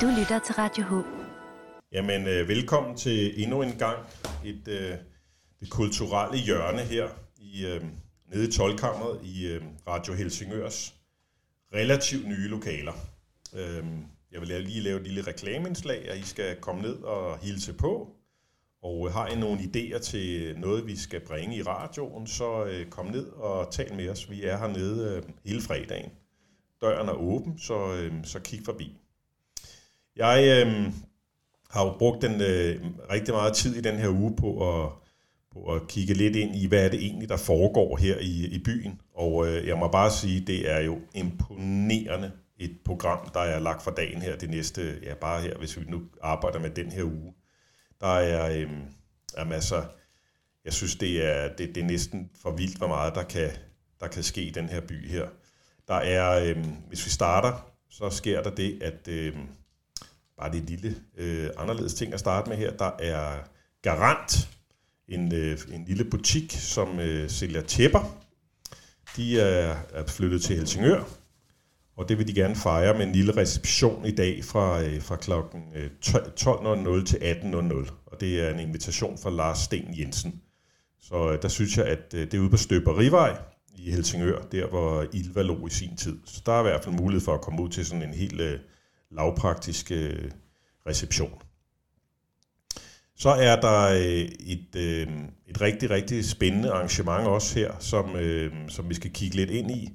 Du lytter til Radio H. Jamen, øh, velkommen til endnu en gang et, øh, det kulturelle hjørne her i, øh, nede i 12 i øh, Radio Helsingørs relativt nye lokaler. Øh, jeg vil lige lave et lille reklameindslag, og I skal komme ned og hilse på. Og øh, har I nogle idéer til noget, vi skal bringe i radioen, så øh, kom ned og tal med os. Vi er hernede øh, hele fredagen. Døren er åben, så, øh, så kig forbi. Jeg øh, har jo brugt den øh, rigtig meget tid i den her uge på at, på at kigge lidt ind i, hvad er det egentlig, der foregår her i, i byen. Og øh, jeg må bare sige, det er jo imponerende et program, der er lagt for dagen her det næste, ja bare her, hvis vi nu arbejder med den her uge. Der er, øh, er masser, jeg synes, det er, det, det er næsten for vildt, hvor meget der kan, der kan ske i den her by her. Der er, øh, hvis vi starter, så sker der det, at øh, bare det lille øh, anderledes ting at starte med her, der er Garant, en, øh, en lille butik, som øh, sælger tæpper. De er, er flyttet til Helsingør, og det vil de gerne fejre med en lille reception i dag fra, øh, fra kl. 12.00 øh, til 18.00. Og det er en invitation fra Lars Sten Jensen. Så øh, der synes jeg, at øh, det er ude på Støberivej i Helsingør, der hvor Ilva lå i sin tid. Så der er i hvert fald mulighed for at komme ud til sådan en helt øh, lavpraktiske øh, reception. Så er der øh, et, øh, et rigtig, rigtig spændende arrangement også her, som, som vi skal kigge lidt ind i.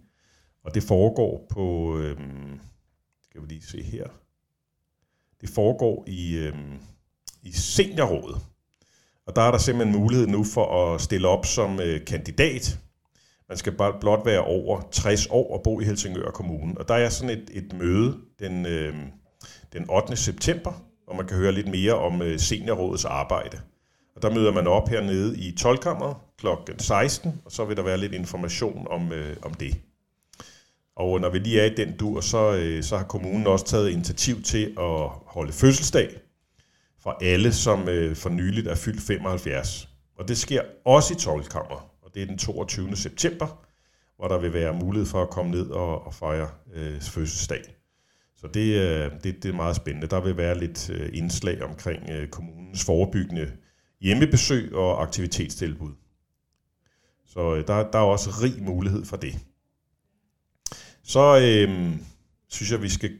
Og det foregår på, skal vi lige se her, det foregår i, i seniorrådet. Og der er der simpelthen mulighed nu for at stille op som kandidat. Man skal bare blot være over 60 år og bo i Helsingør Kommune. Og der er sådan et, et møde den, øh, den 8. september, hvor man kan høre lidt mere om øh, seniorrådets arbejde. Og der møder man op hernede i 12 kl. 16, og så vil der være lidt information om, øh, om det. Og når vi lige er i den dur, så, øh, så har kommunen også taget initiativ til at holde fødselsdag for alle, som øh, for nyligt er fyldt 75. Og det sker også i 12 og det er den 22. september, hvor der vil være mulighed for at komme ned og, og fejre øh, fødselsdag. Så det, øh, det, det er meget spændende. Der vil være lidt øh, indslag omkring øh, kommunens forebyggende hjemmebesøg og aktivitetstilbud. Så øh, der, der er også rig mulighed for det. Så øh, synes jeg, vi skal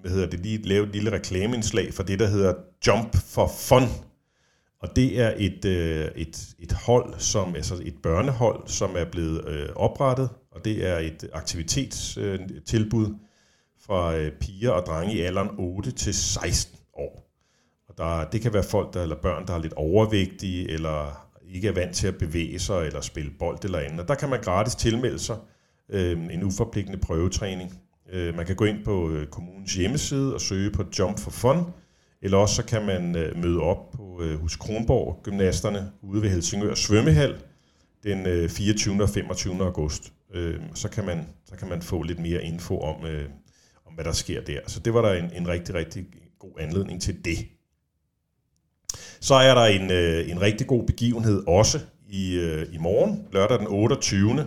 hvad hedder det, lige lave et lille reklameindslag for det, der hedder Jump for Fun. Og det er et, øh, et, et hold, som altså et børnehold, som er blevet øh, oprettet, og det er et aktivitetstilbud øh, fra øh, piger og drenge i alderen 8 til 16 år. Og der, det kan være folk, der, eller børn, der er lidt overvægtige, eller ikke er vant til at bevæge sig, eller spille bold eller andet. Og der kan man gratis tilmelde sig øh, en uforpligtende prøvetræning. Øh, man kan gå ind på øh, kommunens hjemmeside og søge på Jump for Fun, eller også så kan man øh, møde op på øh, hos Kronborg Gymnasterne ude ved Helsingør Svømmehal den øh, 24. og 25. august. Øh, så, kan man, så kan man få lidt mere info om, øh, om hvad der sker der. Så det var der en, en rigtig, rigtig god anledning til det. Så er der en, øh, en rigtig god begivenhed også i, øh, i morgen, lørdag den 28.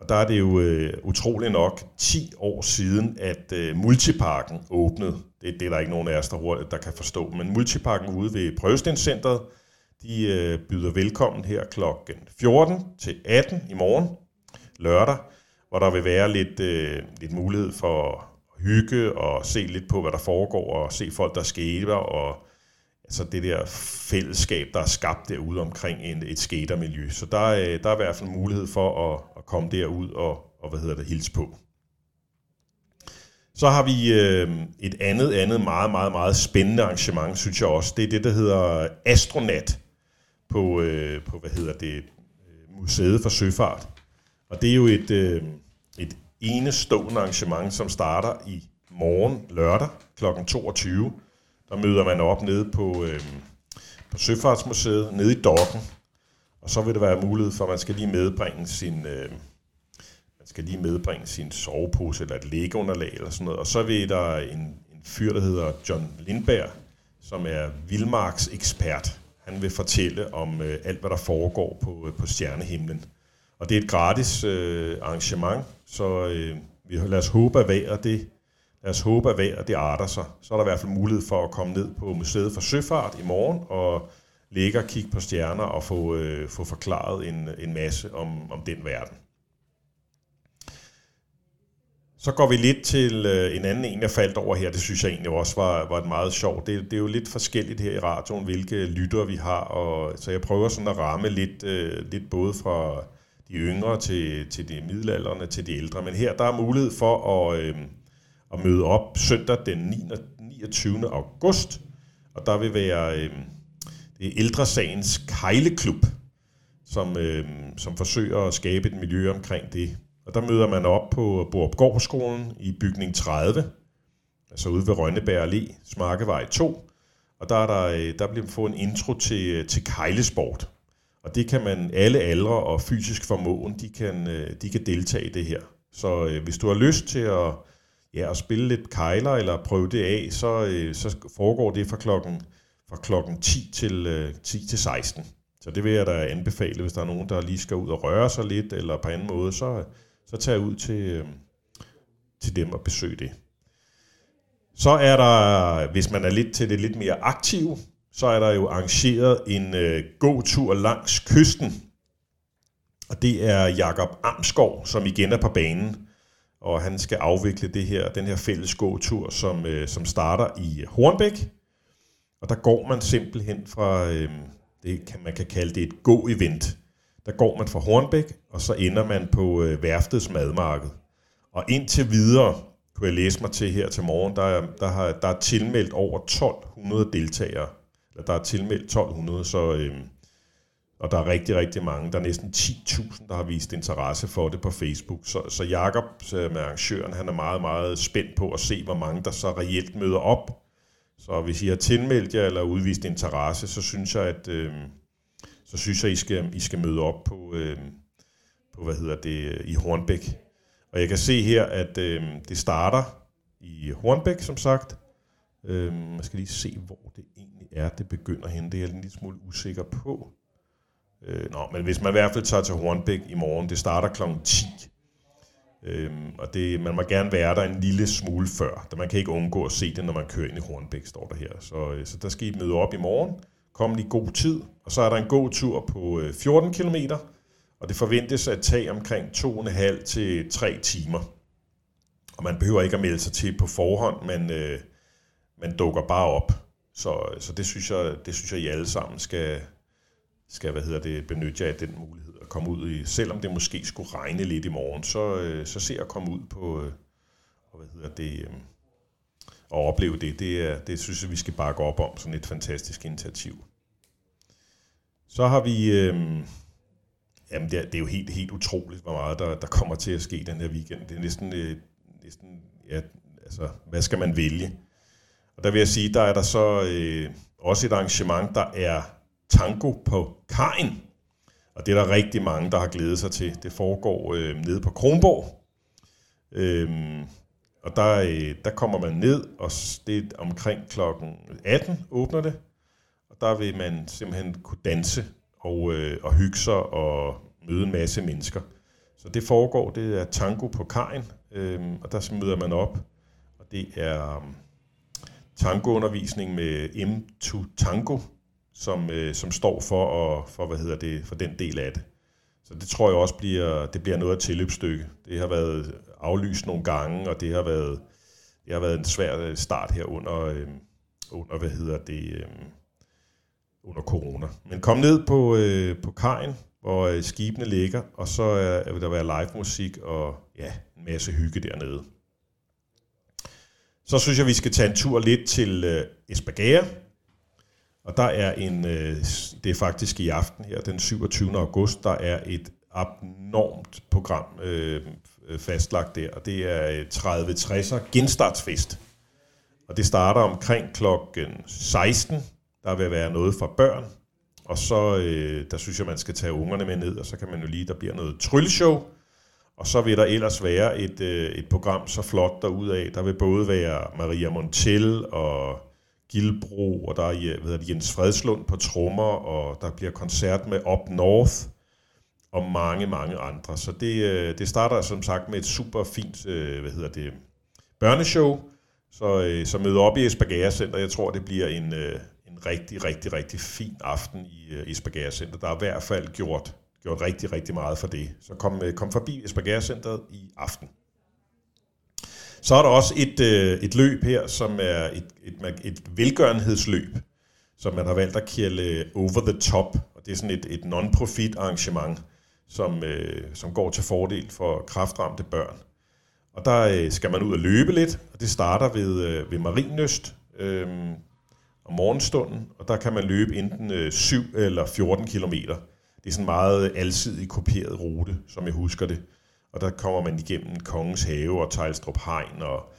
Og der er det jo øh, utroligt nok 10 år siden, at øh, Multiparken åbnede. Det, det er der ikke nogen af os, der, der kan forstå. Men Multiparken ude ved Prøvestenscenteret, de øh, byder velkommen her klokken 14 til 18 i morgen, lørdag, hvor der vil være lidt, øh, lidt mulighed for at hygge og se lidt på, hvad der foregår, og se folk, der skater, og så det der fællesskab, der er skabt derude omkring en, et skatermiljø. Så der, øh, der er i hvert fald mulighed for at, at komme derud og, og hvad hedder det, hilse på. Så har vi øh, et andet, andet meget, meget, meget spændende arrangement, synes jeg også. Det er det, der hedder Astronat på, øh, på hvad hedder det, øh, Museet for Søfart. Og det er jo et, øh, et enestående arrangement, som starter i morgen lørdag kl. 22 der møder man op nede på, øh, på Søfartsmuseet, nede i dokken, og så vil der være mulighed for, at man skal lige medbringe sin, øh, man skal lige medbringe sin sovepose eller et lægeunderlag eller sådan noget. Og så vil der en, en fyr, der hedder John Lindberg, som er Vilmarks ekspert. Han vil fortælle om øh, alt, hvad der foregår på, øh, på stjernehimlen. Og det er et gratis øh, arrangement, så øh, vi lad os håbe, at vejret det Lad os håbe, at vejret det arter sig. Så er der i hvert fald mulighed for at komme ned på Museet for Søfart i morgen og ligge og kigge på stjerner og få, øh, få forklaret en, en masse om, om den verden. Så går vi lidt til øh, en anden en, jeg faldt over her. Det synes jeg egentlig også var, var meget sjovt. Det, det er jo lidt forskelligt her i radioen, hvilke lyttere vi har. Og, så jeg prøver sådan at ramme lidt, øh, lidt både fra de yngre til, til de middelalderne til de ældre. Men her der er mulighed for at, øh, at møde op søndag den 29. august. Og der vil være øh, det er Ældresagens Kejleklub, som, øh, som forsøger at skabe et miljø omkring det. Og der møder man op på Borupgårdskolen i bygning 30, altså ude ved Rønneberg Allé, Smarkevej 2. Og der, er der, øh, der bliver man få en intro til, øh, til kejlesport. Og det kan man, alle aldre og fysisk formåen, de kan, øh, de kan deltage i det her. Så øh, hvis du har lyst til at, ja, at spille lidt kejler eller prøve det af, så, øh, så foregår det fra klokken, fra klokken 10 til, øh, 10 til 16. Så det vil jeg da anbefale, hvis der er nogen, der lige skal ud og røre sig lidt, eller på anden måde, så, så tag ud til, øh, til dem og besøg det. Så er der, hvis man er lidt til det lidt mere aktive, så er der jo arrangeret en øh, tur langs kysten. Og det er Jakob Amskov, som igen er på banen. Og han skal afvikle det her, den her fælles gåtur, som, øh, som starter i Hornbæk. Og der går man simpelthen fra, øh, det kan, man kan kalde det et gå-event. Der går man fra Hornbæk, og så ender man på øh, værftets madmarked. Og indtil videre, kunne jeg læse mig til her til morgen, der er, der har, der er tilmeldt over 1200 deltagere. Eller der er tilmeldt 1200, så, øh, og der er rigtig, rigtig mange. Der er næsten 10.000, der har vist interesse for det på Facebook. Så, så Jakob med arrangøren, han er meget, meget spændt på at se, hvor mange der så reelt møder op. Så hvis I har tilmeldt jer eller udvist interesse, så synes jeg, at... Øh, så synes jeg, I skal, I skal møde op på, øh, på hvad hedder det, i Hornbæk. Og jeg kan se her, at øh, det starter i Hornbæk, som sagt. Øh, man skal lige se, hvor det egentlig er, det begynder hen. Det er jeg en lille smule usikker på. Øh, nå, men hvis man i hvert fald tager til Hornbæk i morgen, det starter kl. 10. Øhm, og det, man må gerne være der en lille smule før. Da man kan ikke undgå at se det, når man kører ind i Hornbæk, står der her. Så, øh, så der skal I møde op i morgen Kom i god tid, og så er der en god tur på øh, 14 km, og det forventes at tage omkring 2,5 til 3 timer. Og man behøver ikke at melde sig til på forhånd, men øh, man dukker bare op. Så, øh, så det, synes jeg, det synes jeg, I alle sammen skal, skal hvad hedder det, benytte jer af den mulighed at komme ud i. Selvom det måske skulle regne lidt i morgen, så, øh, så se at komme ud på, øh, og hvad hedder det, øh, opleve det, det, er, det synes jeg, vi skal bakke op om, sådan et fantastisk initiativ. Så har vi, øh, jamen det er, det er jo helt, helt utroligt, hvor meget der, der kommer til at ske den her weekend. Det er næsten, øh, næsten ja, altså, hvad skal man vælge? Og der vil jeg sige, der er der så øh, også et arrangement, der er tango på kajen. Og det er der rigtig mange, der har glædet sig til. Det foregår øh, nede på Kronborg. Øh, og der, øh, der kommer man ned, og det er omkring klokken 18 åbner det. Og der vil man simpelthen kunne danse og, øh, og hygge sig og møde en masse mennesker. Så det foregår, det er tango på kajen, øh, og der møder man op. Og det er øhm, tangoundervisning med M2 Tango, som, øh, som står for, og, for, hvad hedder det, for den del af det. Så det tror jeg også bliver, det bliver noget af tilløbsstykke. Det har været aflyst nogle gange, og det har været, det har været en svær øh, start her under, øh, under hvad hedder det, øh, under corona. Men kom ned på, øh, på kajen, hvor øh, skibene ligger, og så øh, vil der være live musik og ja, en masse hygge dernede. Så synes jeg, vi skal tage en tur lidt til øh, Esbjerg. Og der er en, øh, det er faktisk i aften her, den 27. august, der er et abnormt program øh, fastlagt der, og det er øh, 30-60'er genstartsfest. Og det starter omkring klokken 16. Der vil være noget for børn, og så øh, der synes jeg, man skal tage ungerne med ned, og så kan man jo lige, der bliver noget trylleshow, og så vil der ellers være et, øh, et program så flot derudaf. Der vil både være Maria Montel og Gilbro, og der er hvad det, Jens Fredslund på trommer, og der bliver koncert med Up North, og mange, mange andre. Så det, øh, det starter som sagt med et super fint, øh, hvad hedder det, børneshow, Så, øh, så møder op i Esbjerg Center. Jeg tror, det bliver en, en rigtig, rigtig, rigtig fin aften i øh, Center. Der er i hvert fald gjort, gjort rigtig, rigtig meget for det. Så kom, kom forbi Esbjerg Center i aften. Så er der også et, øh, et løb her, som er et, et, et velgørenhedsløb, som man har valgt at kalde Over the Top. Og det er sådan et, et non-profit arrangement, som, øh, som går til fordel for kraftramte børn. Og der øh, skal man ud og løbe lidt, og det starter ved, øh, ved Marienøst øh, om morgenstunden, og der kan man løbe enten øh, 7 eller 14 kilometer. Det er sådan en meget alsidig kopieret rute, som jeg husker det. Og der kommer man igennem Kongens Have og Tejlstrup Hegn, og,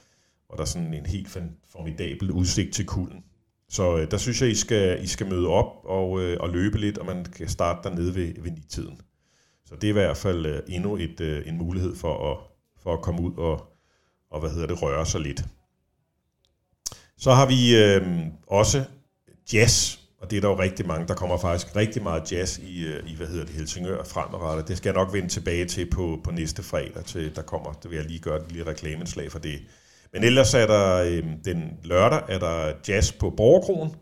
og der er sådan en helt formidabel udsigt til kulden. Så øh, der synes jeg, I skal, I skal møde op og, øh, og løbe lidt, og man kan starte dernede ved, ved nitiden. Så det er i hvert fald øh, endnu et, øh, en mulighed for at, for at komme ud og, og hvad hedder det, røre sig lidt. Så har vi øh, også jazz, og det er der jo rigtig mange. Der kommer faktisk rigtig meget jazz i, øh, i hvad hedder det, Helsingør fremadrettet. Det skal jeg nok vende tilbage til på, på næste fredag, til der kommer, det vil jeg lige gøre et lille reklameslag for det. Men ellers er der øh, den lørdag, er der jazz på Borgerkronen,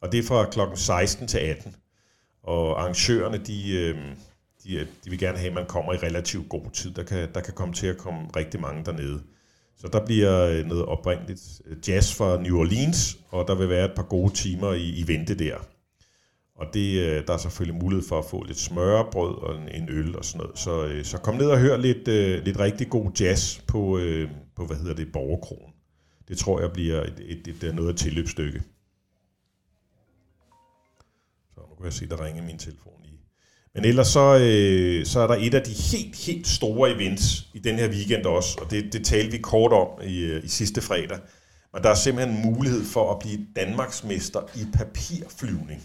og det er fra klokken 16 til 18. Og arrangørerne, de, øh, de, øh, de vil gerne have, at man kommer i relativt god tid. Der kan, der kan komme til at komme rigtig mange dernede. Så der bliver øh, noget oprindeligt øh, jazz fra New Orleans, og der vil være et par gode timer i, i vente der. Og det, øh, der er selvfølgelig mulighed for at få lidt smørbrød og en, en øl og sådan noget. Så, så kom ned og hør lidt, lidt rigtig god jazz på, på hvad hedder det, Borgerkronen. Det tror jeg bliver et, et, et, noget af tilløbsstykke. Så nu kan jeg se, der ringer min telefon. Men ellers så, øh, så er der et af de helt, helt store events i den her weekend også, og det, det talte vi kort om i, øh, i sidste fredag. Men der er simpelthen mulighed for at blive Danmarksmester i papirflyvning.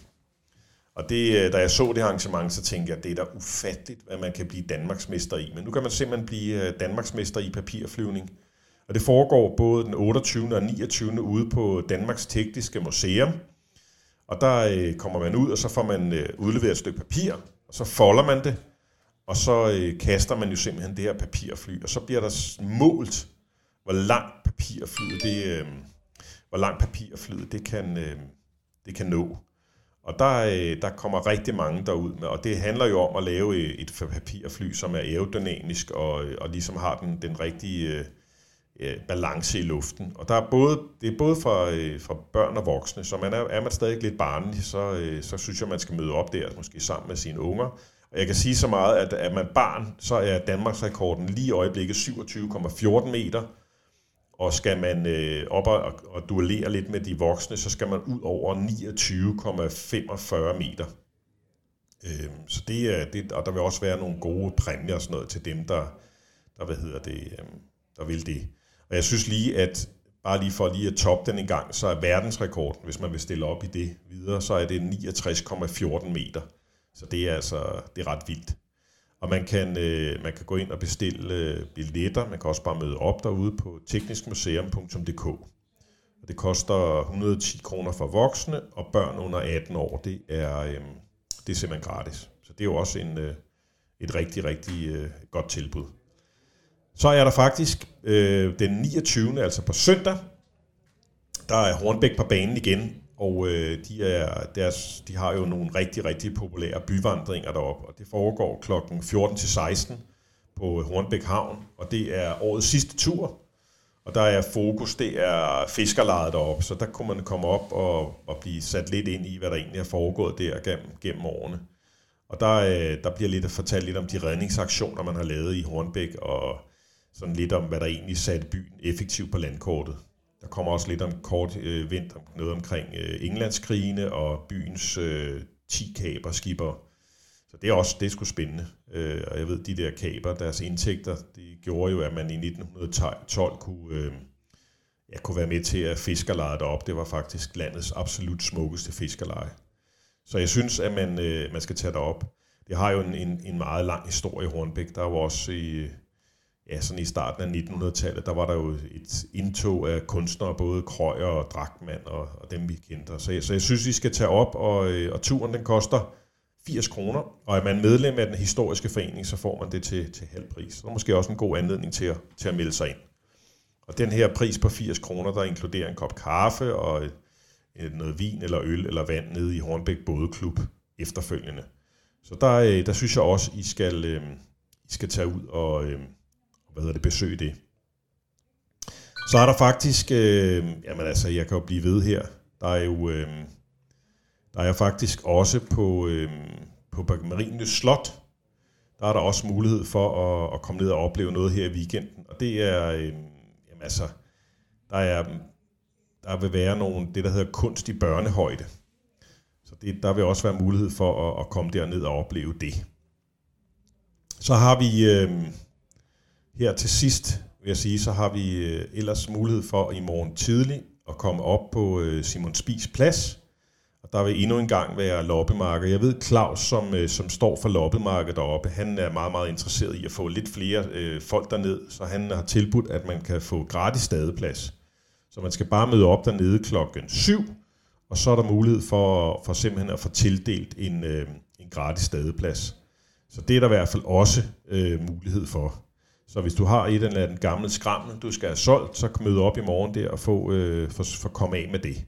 Og det, øh, da jeg så det arrangement, så tænkte jeg, at det er da ufatteligt, hvad man kan blive Danmarksmester i. Men nu kan man simpelthen blive øh, Danmarksmester i papirflyvning. Og det foregår både den 28. og 29. ude på Danmarks Tekniske Museum. Og der øh, kommer man ud, og så får man øh, udleveret et stykke papir, og så folder man det, og så øh, kaster man jo simpelthen det her papirfly, og så bliver der målt, hvor langt papirflyet det, øh, hvor langt papirflyet det kan, øh, det kan nå. Og der, øh, der kommer rigtig mange derud med, og det handler jo om at lave øh, et papirfly, som er aerodynamisk og, øh, og ligesom har den, den rigtige øh, øh, balance i luften. Og der er både, det er både for, øh, for børn og voksne, så man er, er man stadig lidt barnlig, så, øh, så synes jeg, man skal møde op der, måske sammen med sine unger. Og jeg kan sige så meget, at er man barn, så er Danmarks rekorden lige i øjeblikket 27,14 meter. Og skal man øh, op og, og duellere lidt med de voksne, så skal man ud over 29,45 meter. Øh, så det er, det, og der vil også være nogle gode præmier og sådan noget til dem, der, der, hvad hedder det, øh, der vil det. Og jeg synes lige, at bare lige for lige at toppe den en gang, så er verdensrekorden, hvis man vil stille op i det videre, så er det 69,14 meter. Så det er altså det er ret vildt. Og man kan, øh, man kan gå ind og bestille øh, billetter. Man kan også bare møde op derude på tekniskmuseum.dk. Og det koster 110 kroner for voksne, og børn under 18 år, det er, øh, det er simpelthen gratis. Så det er jo også en, øh, et rigtig, rigtig øh, godt tilbud. Så er der faktisk øh, den 29. altså på søndag, der er Hornbæk på banen igen, og øh, de, er, deres, de har jo nogle rigtig, rigtig populære byvandringer deroppe, og det foregår klokken 14 til 16 på Hornbæk Havn, og det er årets sidste tur, og der er fokus, det er fiskerlejet deroppe, så der kunne man komme op og, og blive sat lidt ind i, hvad der egentlig er foregået der gennem, gennem årene. Og der, øh, der bliver lidt fortalt lidt om de redningsaktioner, man har lavet i Hornbæk, og sådan lidt om, hvad der egentlig satte byen effektivt på landkortet. Der kommer også lidt om kort øh, vind, om noget omkring øh, Englandskrigene og byens øh, 10 kaberskibere. Så det er også det er sgu spændende. Øh, og jeg ved, de der kaber, deres indtægter, det gjorde jo, at man i 1912 kunne, øh, ja, kunne være med til at fiskerleje op. Det var faktisk landets absolut smukkeste fiskerleje. Så jeg synes, at man, øh, man skal tage det op. Det har jo en, en, en meget lang historie i Hornbæk. Der var også i ja, sådan i starten af 1900-tallet, der var der jo et indtog af kunstnere, både Krøyer og Dragmand og, og dem vi kendte. Så jeg, så jeg synes, vi skal tage op, og, øh, og turen den koster 80 kroner, og er man medlem af den historiske forening, så får man det til, til halv pris. Så er måske også en god anledning til at, til at melde sig ind. Og den her pris på 80 kroner, der inkluderer en kop kaffe og noget vin eller øl eller vand nede i Hornbæk Bådeklub efterfølgende. Så der, øh, der synes jeg også, I skal, øh, I skal tage ud og hvad hedder det, besøge det. Så er der faktisk, øh, jamen altså, jeg kan jo blive ved her. Der er jo, øh, der er faktisk også på, øh, på Marienlyst Slot, der er der også mulighed for at, at komme ned og opleve noget her i weekenden. Og det er, øh, jamen altså, der er, der vil være nogle, det der hedder kunst i børnehøjde. Så det, der vil også være mulighed for at, at komme derned og opleve det. Så har vi øh, her til sidst, vil jeg sige, så har vi øh, ellers mulighed for i morgen tidlig at komme op på øh, Simon Spis Plads. Og der vil endnu en gang være loppemarked. Jeg ved, Claus, som, øh, som står for loppemarkedet deroppe, han er meget, meget interesseret i at få lidt flere øh, folk derned, så han har tilbudt, at man kan få gratis stadeplads. Så man skal bare møde op dernede klokken 7, og så er der mulighed for, for simpelthen at få tildelt en, øh, en gratis stadeplads. Så det er der i hvert fald også øh, mulighed for. Så hvis du har et eller andet gammelt skrammel, du skal have solgt, så kan møde op i morgen der og få, øh, for, for komme af med det.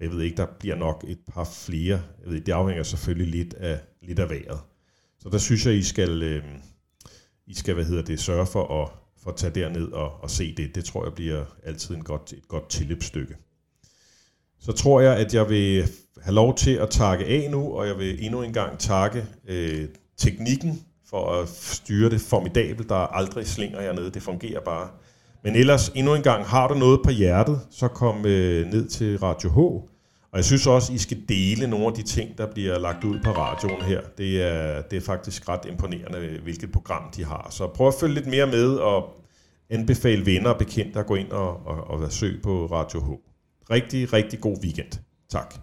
Jeg ved ikke, der bliver nok et par flere. Jeg ved, det afhænger selvfølgelig lidt af, lidt af vejret. Så der synes jeg, I skal, øh, I skal hvad hedder det, sørge for at, for at tage derned og, og se det. Det tror jeg bliver altid en godt, et godt tilløbsstykke. Så tror jeg, at jeg vil have lov til at takke af nu, og jeg vil endnu en gang takke øh, teknikken for at styre det formidabelt. Der er aldrig slinger hernede, det fungerer bare. Men ellers, endnu en gang, har du noget på hjertet, så kom øh, ned til Radio H. Og jeg synes også, I skal dele nogle af de ting, der bliver lagt ud på radioen her. Det er, det er faktisk ret imponerende, hvilket program de har. Så prøv at følge lidt mere med og anbefale venner og bekendte at gå ind og, og, og søge på Radio H. Rigtig, rigtig god weekend. Tak.